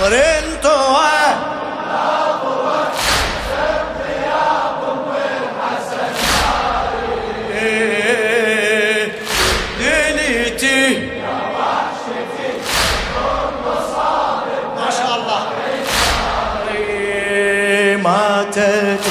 عمر طوى إيه، ماتت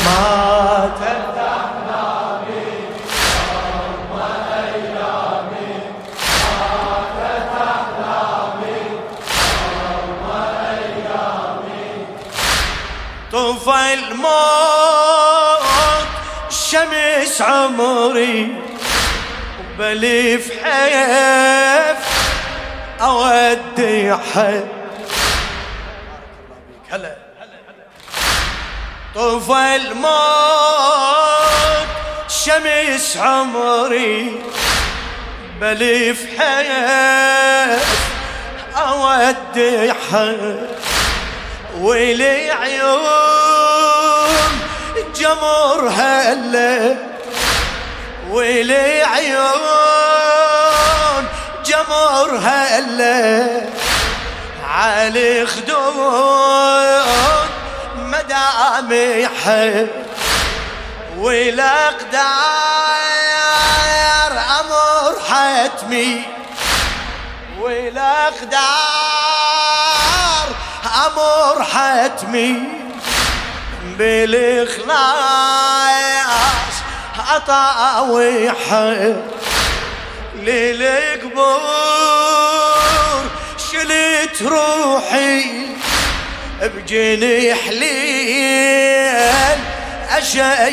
الموت شمس عمري وبلف حيف أودي حيف هلا طفى الموت شمس عمري بلف حيف أودي حيف ويلي عيون جمر هلا ويلي عيون جمر هلا على خدود مدامي حب والاقدار أمر حتمي والاقدار أمر حتمي بالاخلاص اطاوي حب للقبور. شلت روحي بجنيح ليل اشيح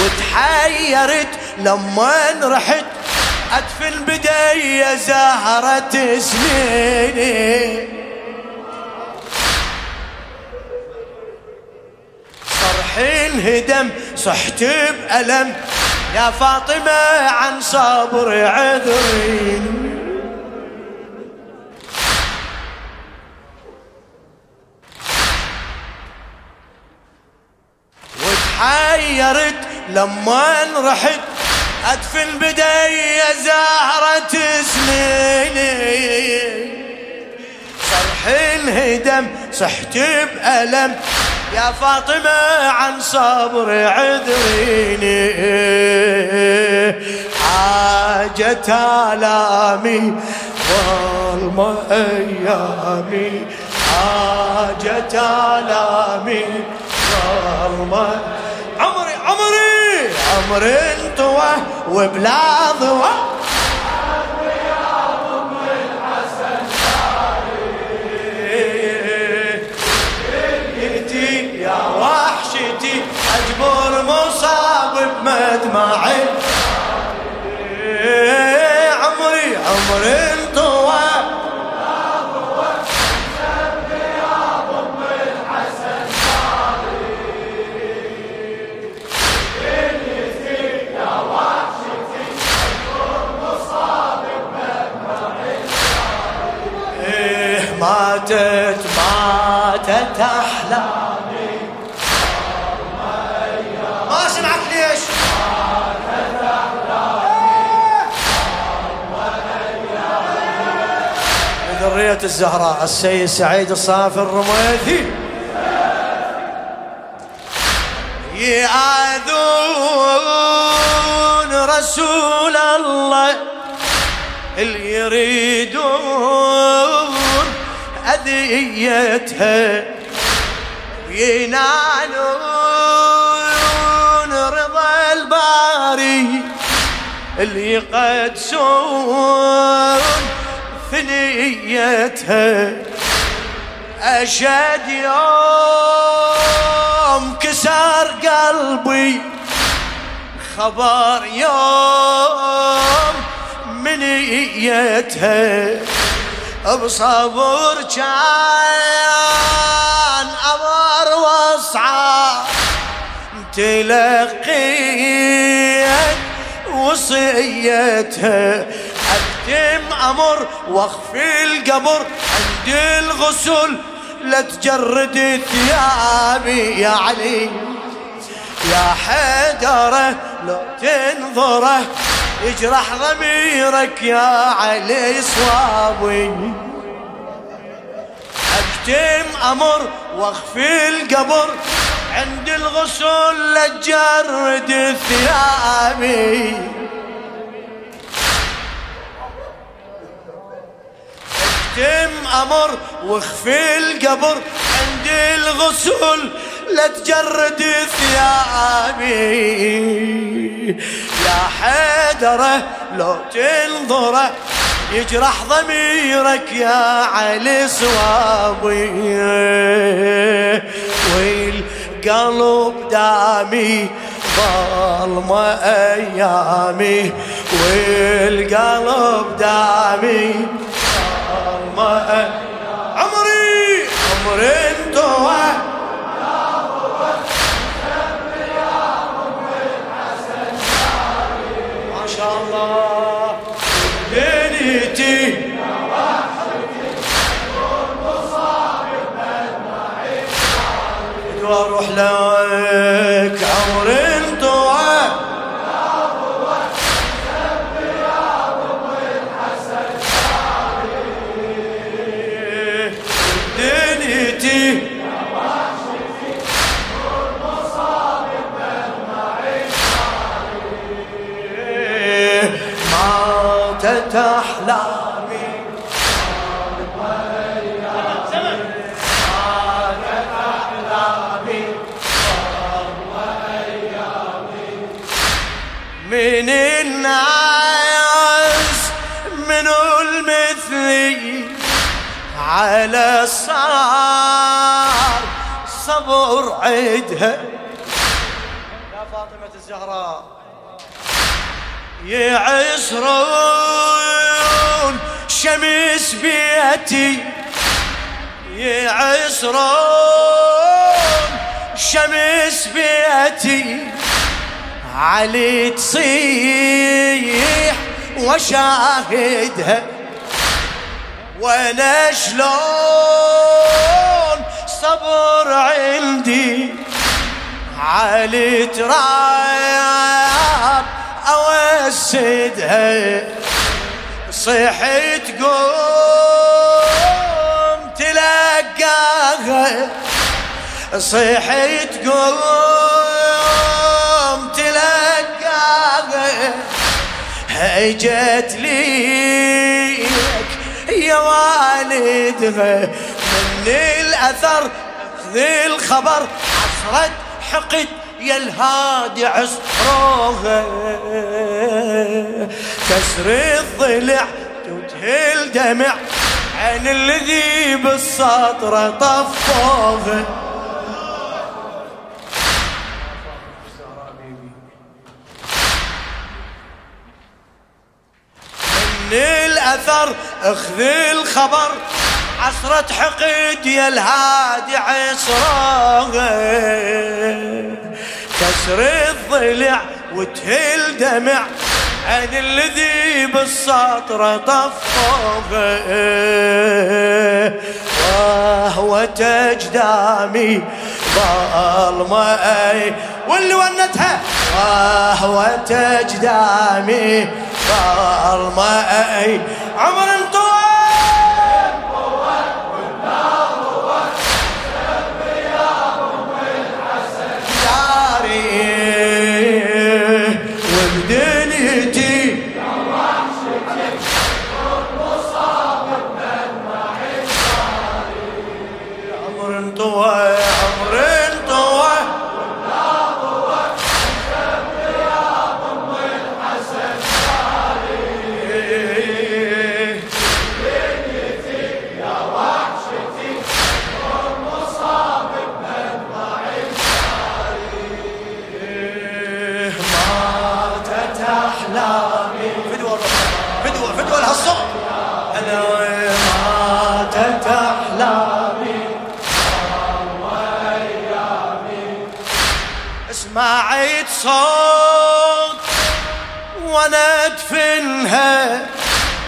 وتحيرت لما رحت. أدفن بدي زهرة سنيني. انهدم صحت بألم. يا فاطمة عن صبر عذرين. وتحيرت لما رحت. أدفن بدي زهرة سنيني صرحي انهدم صحت بألم. يا فاطمة عن صبر عذريني. حاجة آلامي ظلم أيامي. حاجة آلامي ظلم. عمري عمري عمري انطوى وبلا ضوى احلامي ما سمعك ليش؟ ذرية الزهراء السيد سعيد الصافي الرميثي. يآذون رسول الله اللي يريدون أذيتها؟ وينالون رضا الباري اللي يقدسون ثنيتها أشد يوم كسر قلبي خبر يوم منيتها بصبر كان تلقيت وصيتها. أكتم أمر وأخفي القبر عند الغسل. لا تجرد ثيابي يا علي. يا حيدرة لو تنظره. يجرح ضميرك يا علي صوابي. اختم أمر وأخفي القبر عند الغسل لجرد ثيابي. اختم أمر واخفي القبر عند الغسل لا تجرد ثيابي. يا حيدرة لو تنظره يجرح ضميرك يا علي صوابي. والقلب دامي ظلمة أيامي. والقلب دامي ظلمة عمري عمري. وأروح لك. عمر انطوى دنيتي احلام على الصار صبر عيدها. يا فاطمة الزهراء. يعسرون شمس بيتي. يعسرون شمس بيتي. علي تصيح وشاهدها. وأنا شلون صبر عندي علي تراب أوسدها. صحيت قوم تلقاها. صحيت قوم تلقاها. هجت ليك يا والدها من الأثر ذي الخبر عصرت حقد يا الهادي عصروها كسر الضلع تتهل دمع عن الذي بالسطر طفوها من الأثر أخذ الخبر. عصرة حقد يا الهادي عصره كسر الضلع وتهل دمع. عن الذي بالسطر طفوه وهو تجدامي ظلمة واللي ونتها. وهو تجدامي ظلمة আমার صوت وأنا ادفنها